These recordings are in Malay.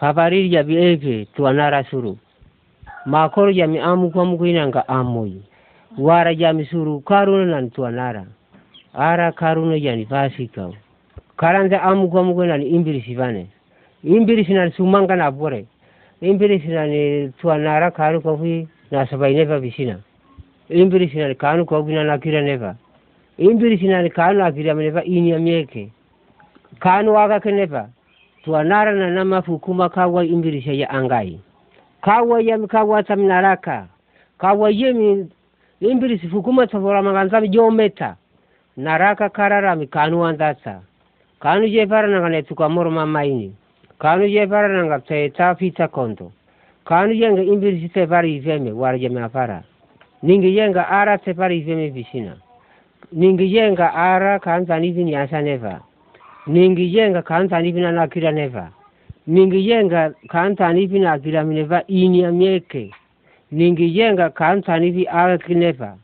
Fafariri ya biebe tuanara suru. Makoro ya mi amu kwa muku inanga amoi. Wara ya misuru karuna nan tuanara. Ara karuna ya nifasika. Karanja amu kwa muku nan imbiri sivane. Imbiri sinan sumanga na bore. Imbiri sinan tuanara karu kwa hui na sabai neva visina. Imbiri sinan kanu hui na nakira neva. Imbiri sinan kanu akira neva ini ya mieke. Kanu waka keneva tua nara na nama fukuma kawa imbirisha ya angai. Kawa yami kawa taminaraka kawa yemi imbirisi fukuma tavoramanganzami jometa naraka kararami kanu andasa. Kanu jefarananga netukamoroma maini kanu jefarananga teta fita kondo kanu yenga imbirisi tefari iveme afara ningi yenga ara tefari iveme visina ningi yenga ara kanzanivini yasaneva ningijenga kantani vina nakila neva? Ningijenga kantani vi nakila mineva? Inia myeke ningijenga kantani vi alakineva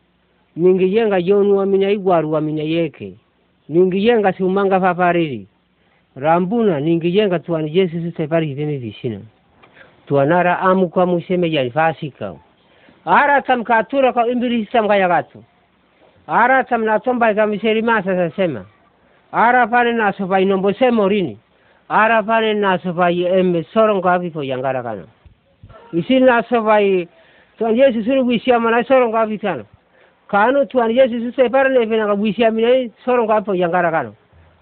ningijenga jonua mina igwarua mina yeke. Ningijenga siumanga fafariri rambuna ningijenga tuwani jesu sitepari hivemi visina tuanara amuka museme jani fasika ara tamkatura kwa imbiri sitamkayakatu ara tamnatomba ikamiserimasa sasema. Ara pale na sofa inombo se morini. Ara pale na sofa i emme sorongo api po yangara kano isi na sofa i tuan yesu sunu wisia mana sorongo api kano kano tuan yesu su se para ne pena wisia mina sorongo api po yangara kano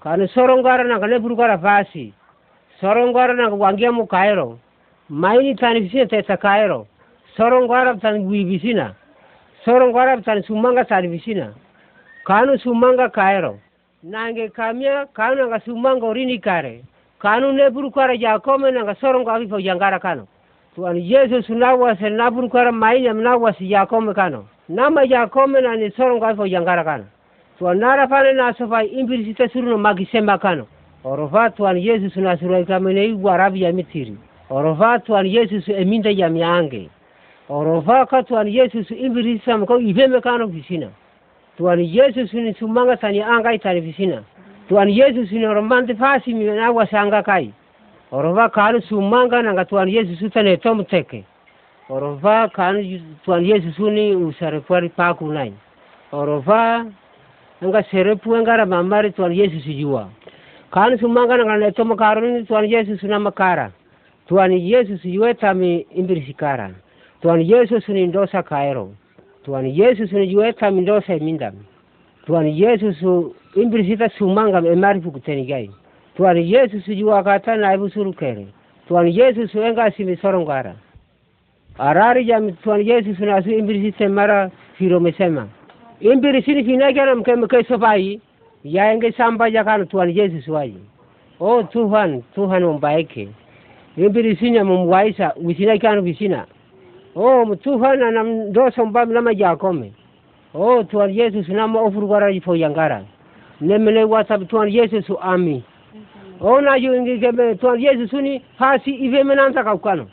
kano sorongo ara na kane buru kara fasi. Sorongo ara na wangia mu kairo. Maini tani visina tesa kairo. Sorongo ara tani visina sorongo ara tani sumanga tani visina kano sumanga kairo nange kamia kanu nanga sumanga orini kare. Kanu neburu kara jakome nanga soronga akifo jangara kano. Tuan yesu sunawase naburu kara mainyam nawasi jakome kano. Nama jakome nani soronga akifo jangara kano. Tuan nara pane nasofa imbirisite suruno magisema kano. Orova tuan yesu sunasurai kamene ya mitiri. Orova tuan yesu su eminde jamiange orova ka tuan yesu su imbirisama ko ibeme kano visina tuan yesus ni sumanga tani angai tani visina tuan yesus ni romante fasi mi na wasanga kai. Orova kanu sumanga nanga tuan yesus utane tom teke. Orova kanu tuan yesus ni usare pari paku nai. Orova nga serepu ngara mamari tuan yesus jua kanu sumanga nanga ne tom karuni tuan yesus na makara tuan yesus yueta mi imbirisikara tuan yesus ni ndosa kairo tuwani yesus ne juweta mindose mindam tuwani yesus imbirisita sumangam e marifu kutenigai tuwani yesus juwakata naibu surukere. Tuwani yesus enga simi sorongara arari jam tuwani yesus nasu imbirisite mara firomesema imbirisini finagera ya yaenge samba jakano tuwani yesus waji o tuhan tuhan ombaeke imbirisinya mumwaisa wisinakano wisina. Oh, o mtuhana na ndoso mbamu na majakome o oh, tuan yesus nama ofurugwaraji fo yangara. Nemele wasabi tuan yesusu ami. Oh, o najo ingigeme tuan yesusuni hasi iveme nansa kaukano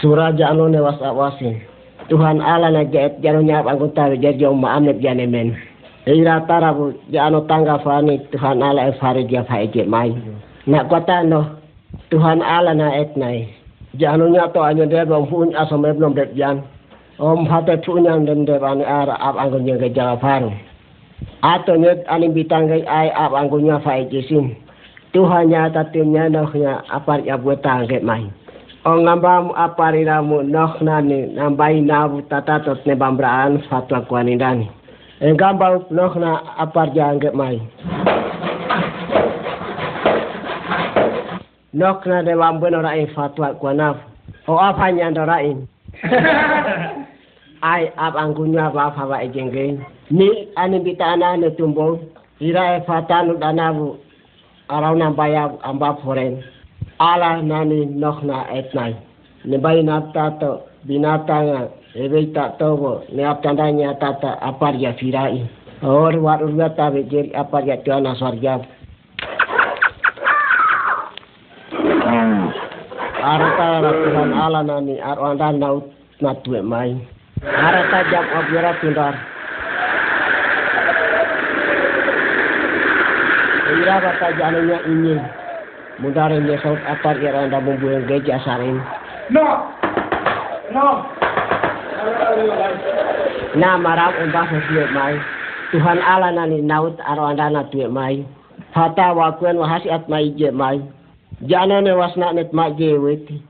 suraja anone wasawasin tuhan ala na jaet jano nyap angkutawi jerjo ma amnep jane men. Ira tarabu jano tangga fani Tuhan ala efari dia faeje mai. Nak kata no Tuhan Allah na et nai. Jano nya to anyo de bom pun asom e blom det jan. Om hate punya den de ban ara ap anggon yang ke jaga faru. Ato nyet ani bitang gai ai ap anggon nya fa eje sim. Tuhan nya tatimnya no nya apar ya buat tangge mai. O ngambam apariramu nok nani nambai nabu tatatot ne bambraan fatwa kwani dani. Engambau nok na apar jangge mai. Nok na de bambu no rai fatwa kwanaf. O apanya ndo rai. Ai ap angkunya ba fa ba ejenge. Ni ani bitana ne tumbo. Ira e fatanu danabu. Arau nambaya amba foren. ala nani nokna etnai ne bai na tato binatanga ebe ta tobo ne aptandanya tata aparya firai or war urga ta be jer aparya arata ratuhan ala nani ar anda naut na tuwe mai arata jam objera tindar Ira kata jananya ini. Mudarin dia saut apar ya anda membuang geja sarin. No! No! Na marap umbah sesuai mai. Tuhan Allah nani naut aro anda na tuwe mai. Hata wa kuen wa hasiat mai je mai. Jana ne wasna net ma je weti.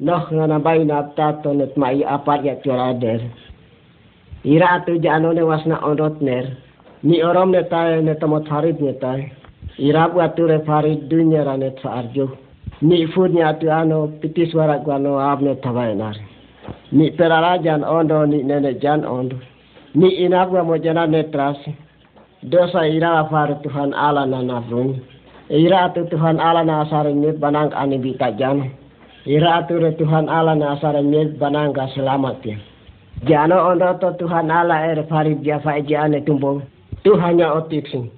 Noh ngana bai na tato net mai apar ya der. Ira atu jano ne wasna ondot ner. Ni orom ne tae ne tomot harit ne tae. Ira bu atu re farid dunya ra sa arjo. Ni fud ni atu ano pitis warak guano ab ne tawai nari. Ni perarajan ondo ni nenek jan ondo. Ni inabwa mojana netrasi. Dosa ira afar Tuhan Allah na nafrun. Ira atu Tuhan Allah na asare nyet banang ani bita. Ira re Tuhan Allah na asare nyet banang ka selamat ya. Jano ondo to Tuhan Allah er farid dia fa ane tumbong. Tuhan ya otiksi.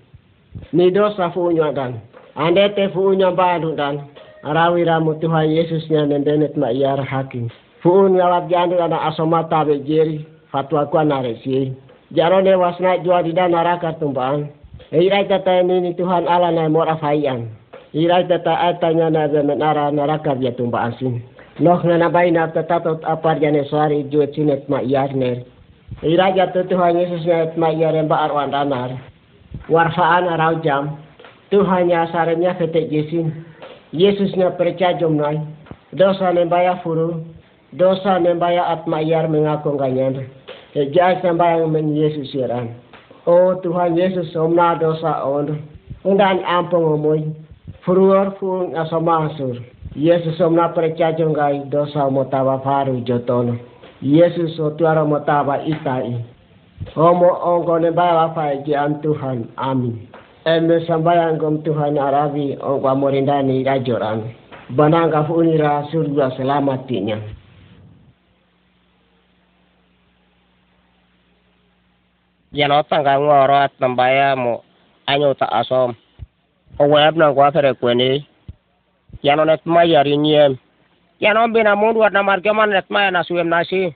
Ni dosa fu dan. Ande te fu baru dan. Arawi ramu Tuhan Yesusnya nendenet ma iar hakim. Fuun ngalap jani ana asoma tabe jeri fatwa kwa naresi. Jaro ne wasna jua dan naraka tumbang. Irai tata ini Tuhan Allah na mora fayan. Irai tata atanya na menara naraka dia tumbang sin. Noh na nabai na tata tot apar jane suari jua cinet ma iarner. Irai jatuh Tuhan Yesus na ma iaren ba arwan danar. Warfaan arau jam. Tuhannya sarenya ketek Yesin. Yesusnya percaya jomnai. Dosa nembaya furu dosa nembaya at mayar mengaku ganyan. Jais nembayang men Yesus yaran. O Tuhan Yesus omna dosa on. Undan ampung umoy. Furuor fung asama asur. Yesus omna percaya gai dosa motawa faru jotono. Yesus o tuara motaba itai. Omo ongko nembaya wafai jian Tuhan. Amin. Eme sambayang gom Tuhan Arabi ongko amorindani rajoran. Banangka funira surga selamat tinya. yano tanga ngoro at nambaya mo anyo ta asom. O web na kwa fere kweni yano net mayari nyem yano bina mundu at na margeman net maya na suem nasi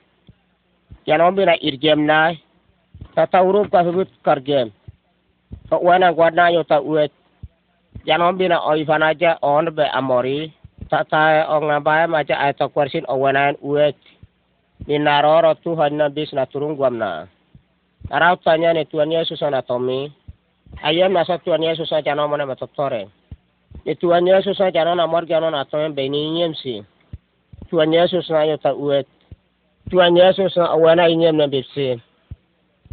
yano bina irgem na tata urup ka subut kargem o wena kwa na yo ta uet. Yano bina o ifanaja on be amori. Tata o ngabaya maja ay ta kwersin o wena uet. Ni naroro tuhan na bis na turung guam na Karapanya ne Tuhan Yesus anatomi. Ayam masa Tuhan Yesus saya cano mana betul tore. Ne Tuhan Yesus saya cano nama orang cano anatomi beni inyem si. Tuhan Yesus na yuta uet. Tuhan Yesus na awena inyem ne bipsi.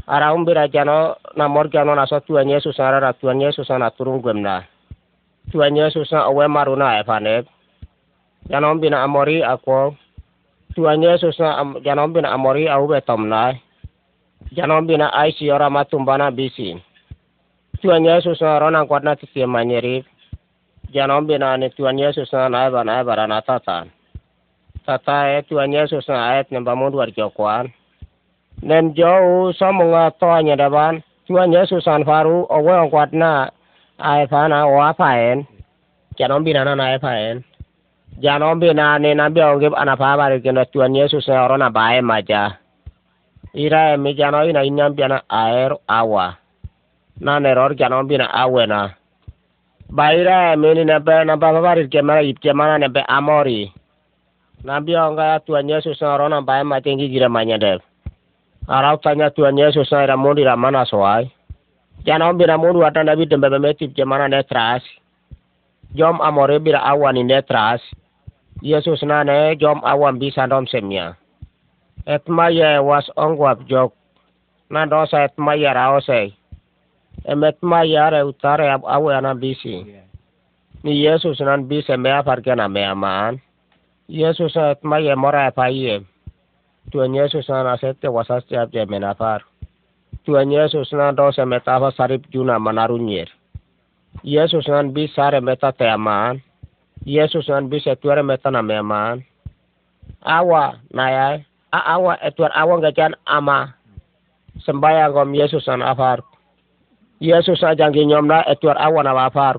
Araum bira cano nama orang cano naso Tuhan Yesus na rara Tuhan Yesus na turung gemna. Tuhan Yesus na awen maruna evanet. Cano bina amori aku. Tuhan Yesus na cano bina amori au betomna. Janom bina aisi ora matumbana bisi tuan yesus na rona kwadna tisi manyeri janom bina ni tuan yesus na naiba naiba rana tata tata e tuan yesus na ayat nemba mundu war jokwan nem jau somunga toanya daban. Tuan yesus an faru owe on kwadna ai fana wa faen janom bina na ai faen janom bina ni nabi ongib anapa bari kena tuan yesus na rona bae maja ira mi jano ina inyam biana aer awa. Na neror jano bina awena baira mi ni nebe na baba baris kemana ip kemana nebe amori. Na bionga tuan yesus na rona bae ma tinggi gira manya dev arau tanya tuan yesus na ira mundi ra mana soai. Jano bina mundu ata nabi tembe be tip kemana netras jom amore bira awan ni netras yesus na ne jom awan bisa dom semia et maya was ongwap jok. Na dosa et maya raose emet maya re utare ab awe ana bisi. Ni yesus nan bise mea farkena mea maan. Yesus et maya mora pa iye tuan yesus nan asete wasas tiap je menafar tuan yesus nan dosa metafa sarip juna manarunyer yesus nan bisare meta teamaan yesus nan bise tuare meta na mea maan. Awa nayai awa etuan awa ngajan ama. Sembayang gom Yesus an afar. Yesus na jangi nyomna etuan awa na afar.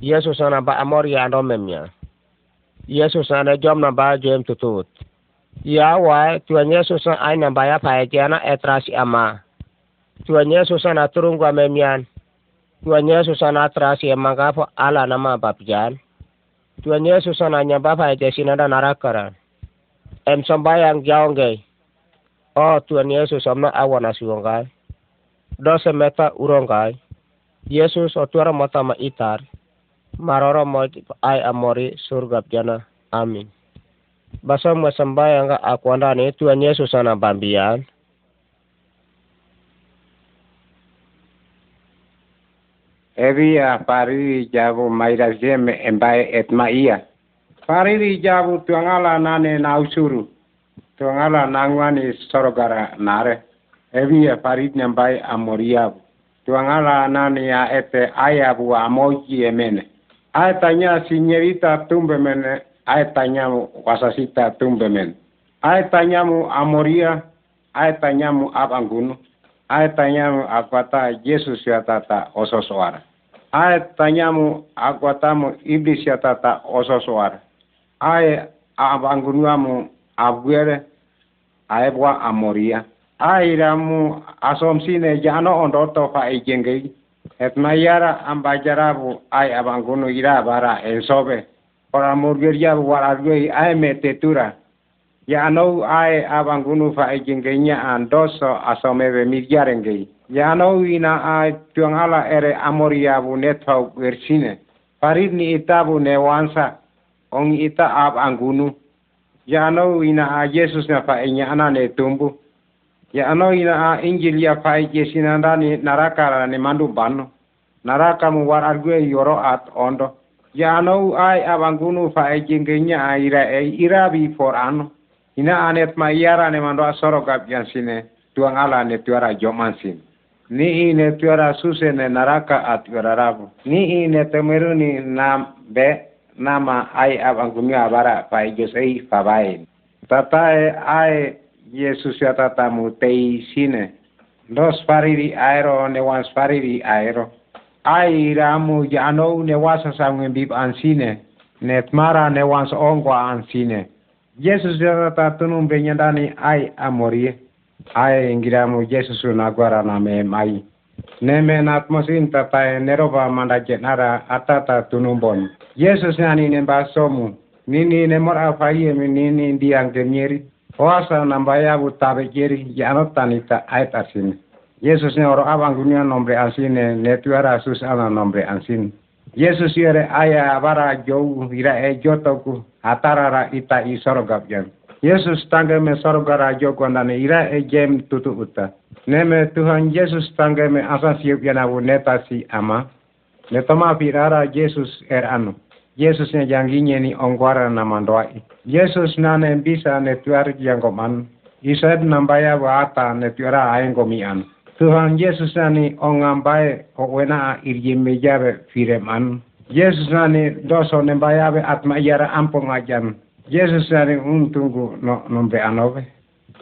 Yesus na ba amor ya ando memnya Yesus na jom na ba jem tutut. Ya wa tuan Yesus na ay na ba ya pa jana etrasi ama. Tuan Yesus na turung gwa memyan Tuhan Yesus anatrasi emagapo ala nama bapian. Tuhan Yesus ananya bapa ite sinada narakara. Em sambayang jaongge. Oh Tuhan Yesus amna awana siwongai. Dose meta urongkai. Yesus otuara mata ma itar. Maroro mo ay amori surga jana. Amin. Basa mo sambayang ka akwanda ni Tuhan Yesus ana bambian. Evia pariri jabu maira zeme embaye et Pariri jabu tuangala nane na usuru. Tuangala nangwani sorogara nare. Evia parit nyambaye amoriabu. Tuangala nane ya ete ayabu amoji emene. Aetanya sinyerita tumbe mene. Aetanyamu wasasita tumbe mene. Aetanyamu amoria. Aetanyamu abangunu. Ai tanyamu akwata Yesus ya ososoara. Ai tanyamu akwatamu iblis ya ososoara. Ai abangunuamu abwere aebwa amoria. Ai ramu asomsine jano ondoto fa ejengei. Et mayara ambajarabu ai abangunu ira bara ensobe. Ora murgeria waragwe ai metetura ya no ai abangunu fa ejingenya andoso asomebe migyarenge ya no ina ai tuangala ere amoria bu netau gersine parit ni itabu ne wansa ong ita ab angunu ya no ina a jesus na fa enya ana tumbu. Ya no ina a injil ya fa jesina ndani naraka ne mandu bano naraka mu war argue yoro at ondo. Ya no ai abangunu fa ejingenya ira e irabi for ano ina anet ma iara ne mando asoro gap sine tuang ala ne tuara jomansin ni ine tuara suse ne naraka at rabu. Ni ine temeru ni nam be nama ai abangumi abara pai josei fabai tatae ai yesus ya tatamu tei sine. Dos fariri aero ne wans fariri aero. Ai ramu jano ne wasa sangue bib ansine net mara ne wans ongwa ansine Jesus ta tunum benyandani ai amorie. Ai ngiramu Jesus na na me mai. Neme na atmosin tata nerova manda jenara atata tunumbon Jesus nani ne basomu nini ne mor afai mi nini ndiang kemieri oasa nambaya bu tabe jeri yano tanita ai tasin Jesus ne oro abang dunia nombre ansine ne tuara sus ana nombre ansin Jesus yere aya bara jou ira e jotoku atarara ita i sorogap jan. Yesus tangga me sorogara joko nane ira e jem tutu uta. Neme Tuhan Yesus tangga me asa siup yanawu netasi ama. Netoma pirara Yesus er anu. Yesus ne janginya ni ongwara namandoai. Yesus nane bisa ne tuar jangkoman. Isad nambaya wa ata ne tuara aengkomian. Tuhan Yesus nani ongambae o wena irje mejabe fireman. Yesus nani doso nembayabe atma yara ampong ajan. Yesus nani untunggu no nombe anobe.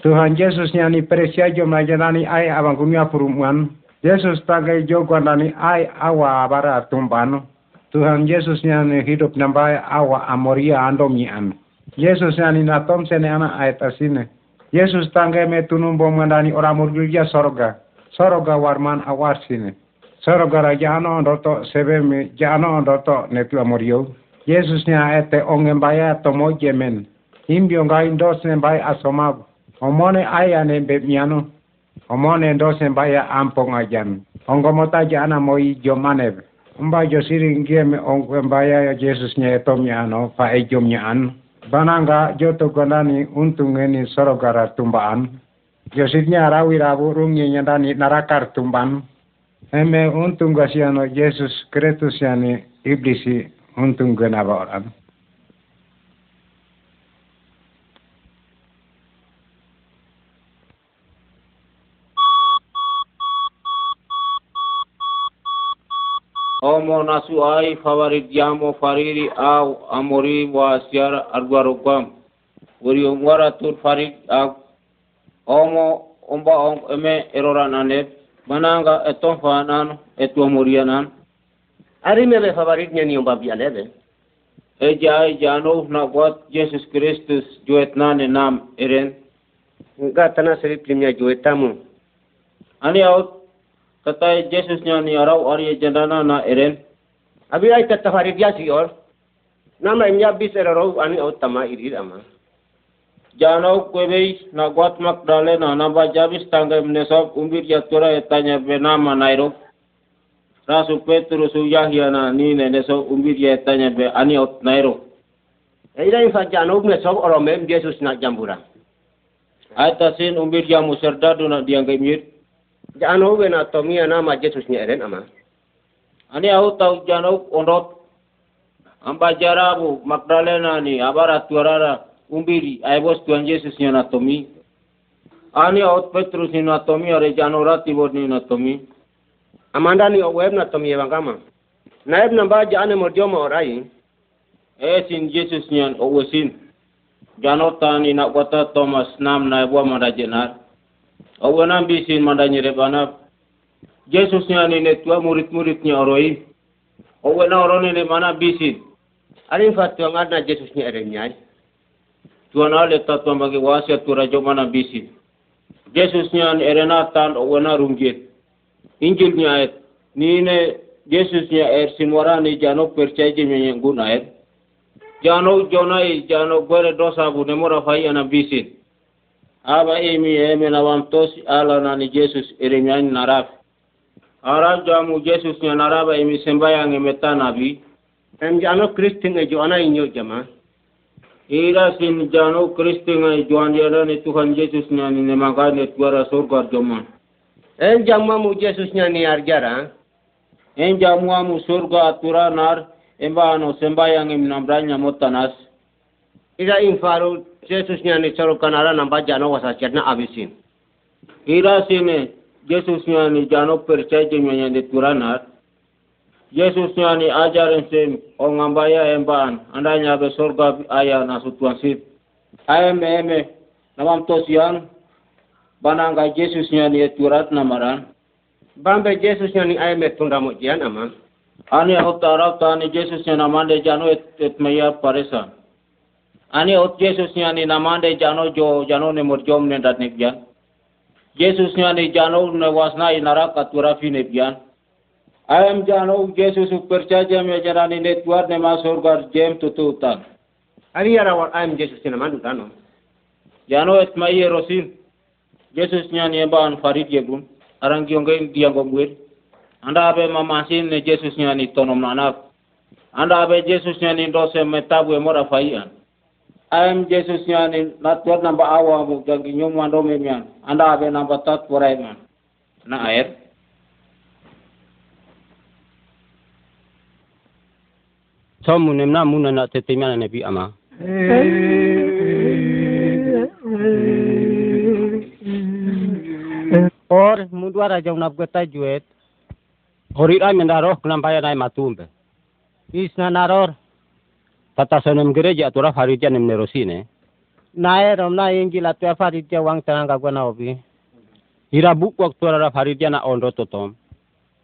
Tuhan Yesus nani presia jo majanani ai abang kumia purumuan. Yesus tagai jogo nani ai awa abara tumbano. Tuhan Yesus nani hidup nambaye awa amoria andomian. Yesus nani natom sene ana ayat asine. Yesus tangga me tunumbo mandani ora murgilja sorga. Soroga warman awarsine sorogara jano ndoto sebemi jano ndoto netu amorio. Yesus nya ete ongembaya tomo jemen imbio ngai ndosne bai asomab omone aya ne bemiano omone ndosne baya ampong ajan. Ongomota jana moi jomaneb umba josiri ngeme ongembaya Yesus nya etomyano fa ejomnyaan bananga joto gondani untungeni sorogara tumbaan Jositnya rawi rabu rungnya nyandani narakar tumban. Eme untung gasiano Yesus Kristus yani iblisi untung genaba orang. Omo nasu ai favorit jamo fariri au amori wa siara arguarugam. Wuri umwara tur farid au omo omba om eme erora nanet mananga eton fanan etu amoria nan Ari me me favorit nya ni omba bialebe. e jai jano na wat Jesus Christus nane nam eren Nga tana seri primya joetamu. ani out Tatai Jesus nya ni arau ari jandana na eren. Abi ay tatafari dia si or. Nama imya bis eraro ani au tama iri ama. Janau kwebei na guat mak dale na namba jabis tangga mnesop umbir ya tura etanya benama nairo. Rasu Petrus Yahya na ni ne neso umbir ya etanya be ani out nairo. Ida infa jano mnesop orome Jesus na jambura. Aita sin umbir ya muserdadu na dianggai mir. Jano we na tomia nama Jesus ni eren ama. Ani au tau janau ondot. Amba jarabu Magdalena ni abara tuarara umbiri aibos tuan Jesus ni na tomi. Ani au Petrus ni na tomi ore jano rati bod ni na tomi. Amanda ni web na tomia bangama. Naib namba jane morjoma orai. E sin Jesus ni an owesin. Jano tani na kota Thomas nam na ibu manda jenar. Owenam bisin manda nyerebana. Jesus ni ani ne tua murid-murid ni oroi. Owena oroni ne mana bisin. Ari infa tuang adna Jesus ni eren nyai. Tuan ale tatuan bagi wasia tura jo mana bisin. Jesus ni ani erena tan owena runggit. Injil ni ayat. Ni ne Jesus ni er sinwara ni jano percaya je nyanyi gun ayat. Jano jonai jano gore dosa bu ne mora fai ana bisin. Aba emi eme na wam tosi ala na ni Jesus eremyani naraf. Arab jamu Jesus ni naraba emi sembayang emeta nabi. Em jano Kristin e jo inyo jama. Ira sin jano Kristi ngai juan dia ni Tuhan Jesus ni ani ne magane tuara surga joman. En jamma mu Jesus nya ni arjara. En jamu amu surga atura nar emba ano sembayang em nambranya motanas. Ida infaru Jesus nya ni charo kanara namba jano wasa cherna abisin. Ira sin Jesus ni ani jano percaya je nyanya de turanar. Jesus ni ani ajaran sem o ngambaya emban andanya be surga aya na sutuan sip. Ayam eme namam tosian bananga Jesus ni turat namaran. Bambe Jesus nya ni ay metunda mo jian ama. Ani hot taraf tani Jesus ni namande jano et, et maya paresan. Ani hot Jesus ni ani namande jano jo jano ne morjom ne dat nebjan. Jesus ni ani jano ne wasna inara katura fi nebjan. Ayam jano Jesus percaya me jarani ne tuar ne masur gar jem tututan. Ari yara wa am Jesus ni namandu tano. Jano et maya rosin. Jesus ni ani emban farid yegun. Arang kiyongge diango muir. Anda abe mamasin ne Jesus ni ani tonom nanak. Anda abe Jesus ni ani dose metabu emora faian. Ayam Jesus ni ani natuar namba awa mu jangi nyum mando memian. Anda abe namba tat porai man. Na air. Somu nemna muna na tetemia na nebi ama. Or mudwara jauna bgeta juet. Horira mendaro knampaya nai matumbe. Isna naror. Sonem gereja atura faridja nemne rosine. Nae romna injil atua faridja wang tananga gwana obi. Ira buk waktu ara faridja na ondo totom.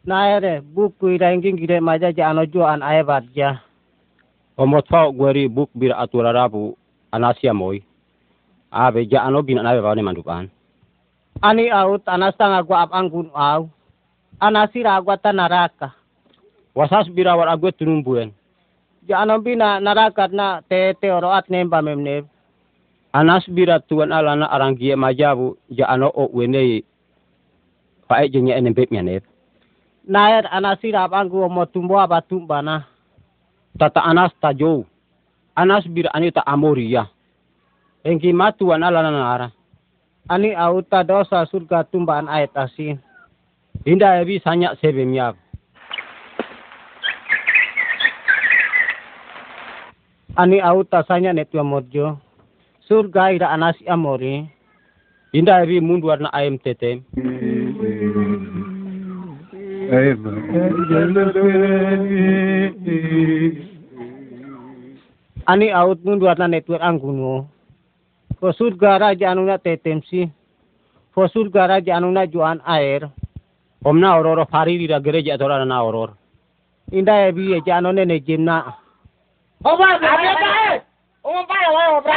Nae re buku ira ingin gire maja ja anojo an ae barja. Omot fau gweri buk bir atura rabu anasia moi. Abe ja ano bin anabe bawane mandupan. Ani out anastang agwa ap anggun au. Anasira agwa ta naraka. Wasas bira war agwe tunumbuen. Ja ano bina naraka na te te oro at nemba memne. Anas bira tuan ala na arangie majabu ja ano o wene pae jenya ene beb nyane. Naer anasira ap anggu mo tumbo aba tumbana. Tata anas tajo. Anas bira ani ta amoria. Engki matuan ala na nara ani auta dosa surga tumbaan ayat asin. Indah ebi sanyak sebe Ani auta sanya netua morjo. Surga ira anasi amori. Indah ebi mundu warna tetem. Ani aut mundu warna netua angguno. Ko surga raja anuna tetemsi. Ko surga raja anuna juan air. Omna ororo fariri ra gereja atora na oror. Inda ebi e jano ne jimna. Oba, abia bae. Umam bae wa obra.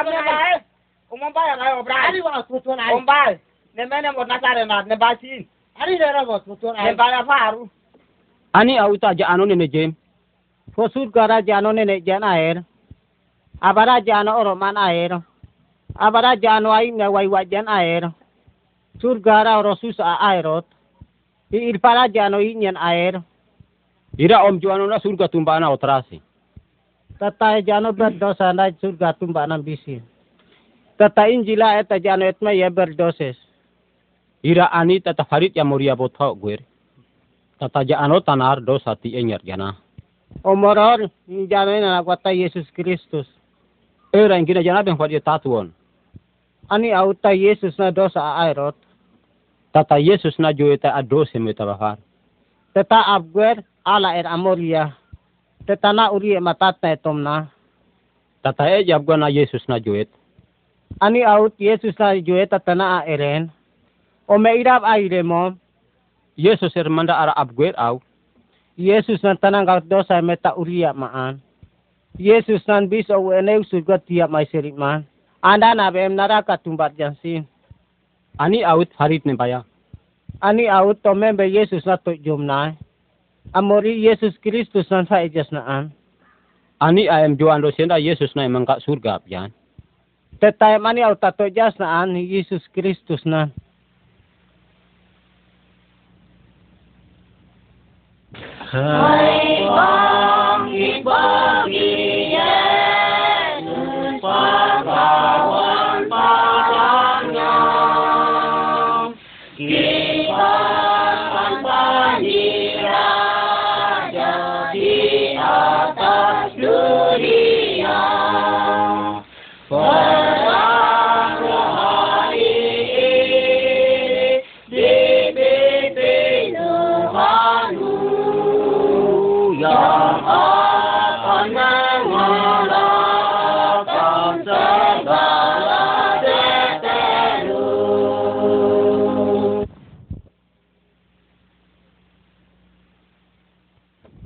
Abia bae. Umam bae wa obra. Ali wa kutun ali. Umam bae. Ne mene mo nasare na ne basin. Ari dera bos mutuan Eh, bala faru. Ani au ta jano ne jem. Ko surga jano ne jan air. Abara jano oro man air. Abara jano ai ne wai wajan air. Surga ra oro sus a airot. I irpara jano inyan air. Ira om juano na surga tumbana otrasi. Tata jano berdosa na surga tumbana bisi. Tata injila eta jano etma ya berdoses. Ira ani tata farid ya moria botho guer. Tata jano tanar dosa ti enyar jana. Omoror jano na kata Yesus Kristus. Era ingina jana ben farid tatuon. Ani auta Yesus na dosa airot. Tata Yesus na joeta adose metabahar. Tata abguer ala er amoria. Tata na uri matat na etom na. Tata e na Yesus na joet. Ani out Yesus na joet tata na eren. O meirap aire mo. Yesus er manda ara abguer au. Yesus na tanang kaut dosa meta uria maan. Yesus nan bis o eneu surga tiap mai seriman. Anda na bem naraka tumbat jansin. Ani out harit ne baya. Ani out to membe Yesus na to jom na. Amori Yesus Kristus nan fa ejas naan. Ani ayam juan do senda Yesus na emang kak surga pian. Tetay mani au tato jas naan Yesus Kristus na.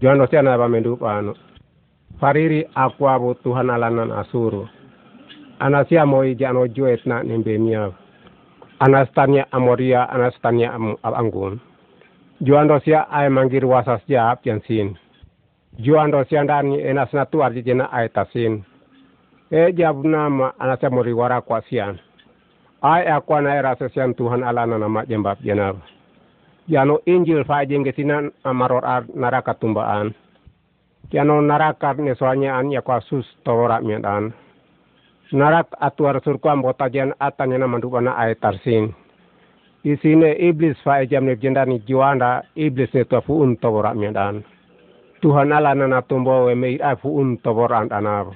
Jono siana ba mendu pano. Fariri akwabu Tuhan alanan asuru. Anasia moi jano juet na nimbe miav. Anastania amoria anastania am anggun. Juando sia ay mangir wasas jap yan sin. Juando sia ndani enas na tuar jena ay tasin. E jab nama anasia mori wara kwa sian. Ay akwa na era sesian Tuhan alanan nama jembab jenab. Jano injil fa jenge amaror ar naraka tumbaan. Jano naraka ne soalnya an ya kwa sus tora Narak atuar surku ambota jan atanya na mandupana ay tarsin. Isine iblis fa jam ne jendani juanda iblis ne to fuun tora mian Tuhan ala na tumbo we me ay fuun tora an anab.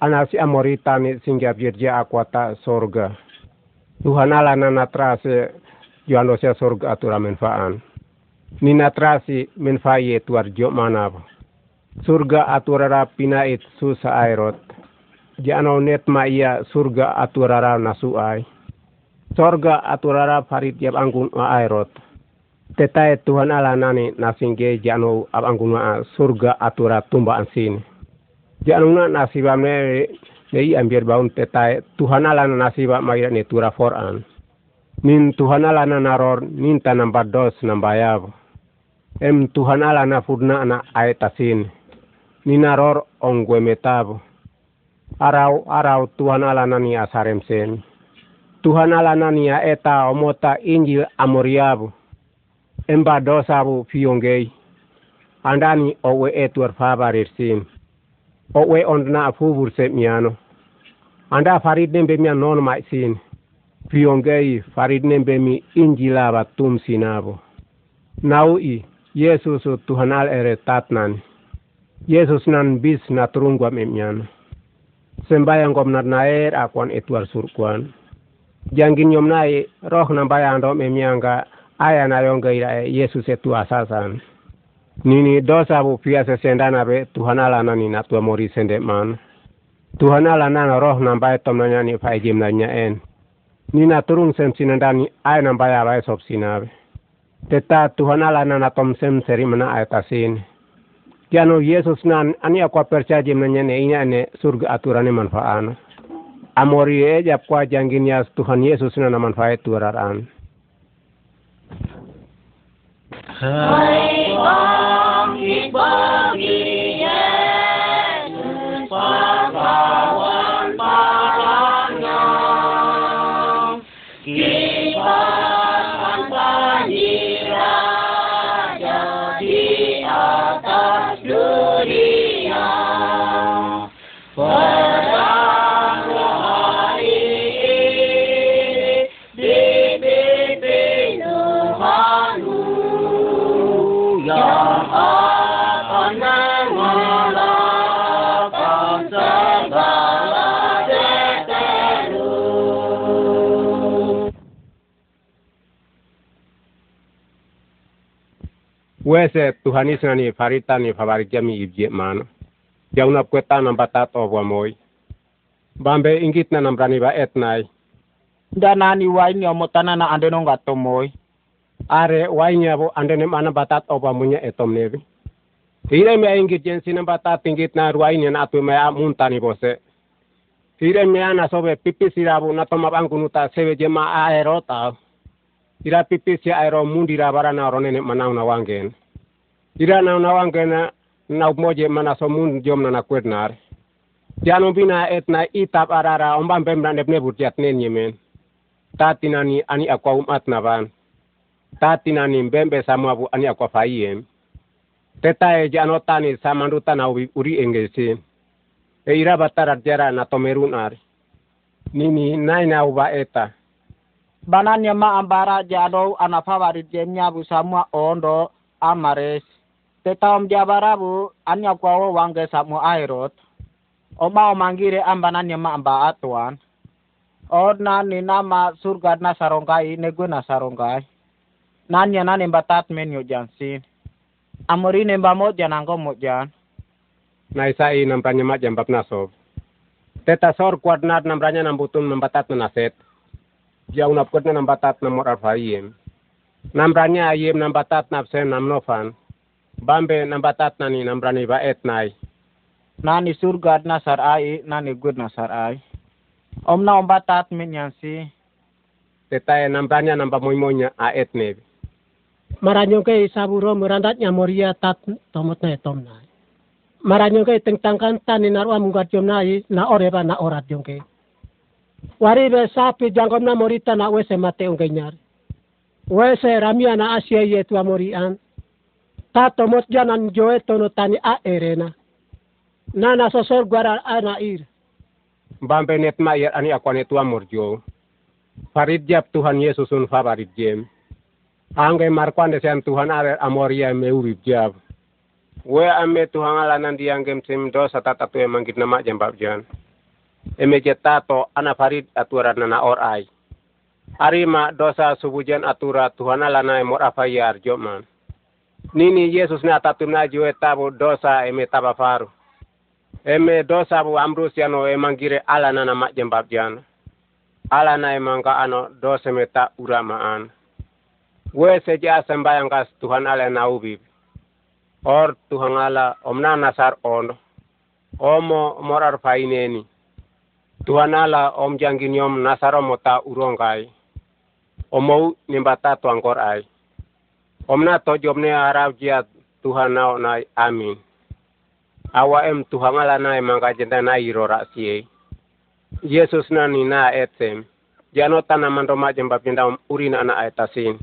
Anasi amorita ni singgap jirja akwata sorga. Tuhan ala na trase juando sia surga atura menfaan. Nina trasi menfaye tuar jo manab. Surga aturara pinait susa airot. Jano net ma iya surga aturara nasuai. Sorga aturara farid yap anggun ma airot. Tetai Tuhan ala nani nasingge jano ab anggun ma surga atura tumba ansin. Jano na nasibam ne ambiar baun tetai Tuhan ala nasiba ma ne tura foran. Nin Tuhan ala na naror ninta namba dos namba yab. Em Tuhan ala na fudna na aetasin. Ni naror ongwe metab. Arau arau Tuhan ala na ni asarem sen. Tuhan ala na ni eta omota injil amoriabu. Emba dosabu fiongei. Andani owe etuar fabarir sin. Owe ondna afubur se miano. Anda farid nembe mian non mai sin piongei farid nembe mi injilaba tum sinabo. Nau i, Yesus Tuhan al ere tatnan. Yesus nan bis na turungwa memyan. Sembayang kom na naer akwan etuar surkwan. Jangin yom nai roh na bayang do memyanga aya na yonga ira Yesus etu asasan. Nini dosa bu pia se sendana be Tuhan ala nani na tua mori sende man. Tuhan ala nana roh na bayang tom nanya ni fai jim nanya en nina turung sem sinandani ay nang baya bay sop sinabi. Teta Tuhan ala na natom sem seri mana ay tasin. Tiano Yesus nan ani akwa percaya jem nanya ne inya ne surga aturane manfaana. Amori e jap kwa jangin yas Tuhan Yesus na manfaat turaran. Wese Tuhan Yesus ni farita ni favorit jami ibje mana. Jauh na kweta na batat obwa moy. Bambe ingit na nambrani ba etnai. Danani wai ni omotana na ande no ngato moy. Are wainya bo ande ne mana batat obwa munya etom nevi. Ire me ingit jen sina batat ingit na ruainya na atu me muntani bose. Ire me ana sobe pipi sirabu na toma bangkunuta sewe jema aerota. Ira pipi si aero mundi ra bara na rone ne manau na wangen. Ira na na wangen na moje mana so mun jom na na kwetnar jano bina et na itap arara omba bem na ne burtiat nen yemen. Tatinani ani akwa umat na van tatinani mbembe samabu ani akwa faiem tetae jano tani samanduta na uri engesi. E ira batara jara na tomerunar nini naina uba eta bananya ma ambara jado ana jemnya bu samua ondo amares. Tetam jabara bu anya kwawo wange samu airot. Oma omangire ambananya ma amba atuan. Orna ni nama surga na sarongkai nego na sarongkai. Nanya nane batat menyo jansin. Amori ne bamo janangko mo jan na isa i nampranya ma jambap nasob teta sor kuadnat nampranya nambutun membatat na jauh napkot na nambatat na morar faiem. Nambranya ayem nambatat na psen namnofan. Bambe nambatat na ni nambrani ba etnai. Nani surga na sar ai, nani good na sar ai. Om na ombatat min yansi. Tetae nambranya namba moimonya a etnevi. Maranyo kay saburo merandat nya moria tat tomot na etom na. Maranyo kay tengtangkan tani narwa mungkat jom na na oreba na orat kay. Wari be sapi jangkom na morita na wese mate ung kenyar. Wese ramia na asia ye tua morian. Tato mot janan joe tono tani a erena. Nana sosor gwara ana ir. Bambe net ma yer ani akwane tua morjo. Farid jap Tuhan Yesus un favorit jem. Angge markwande sen Tuhan are amoria me urip jab. We ame Tuhan ala nandi anggem sim dosa tatatu emang nama jambab jan emejetato ana farid aturan na or ai. Arima dosa subujan atura Tuhan lana emor afayar joman. Nini Yesus na tatum na jue tabu dosa eme tabafaru. Eme dosa bu amrus yano emangire ala na nama jembab jan. Ala na emangka ano dosa meta uramaan. We seja sembayang kas Tuhan ala na ubib. Or Tuhan ala omna nasar ono. Omo morar faineni. Tuana la omjanginiom nasaro mota urongai. Omou nimbata tuangkor ai. Omna to jomne arab jia tuhana onai amin. Awa em tuhangala na emanga jenda na irora sie. Yesus na nina etem. Jano tanamando majemba pinda urina na aetasin.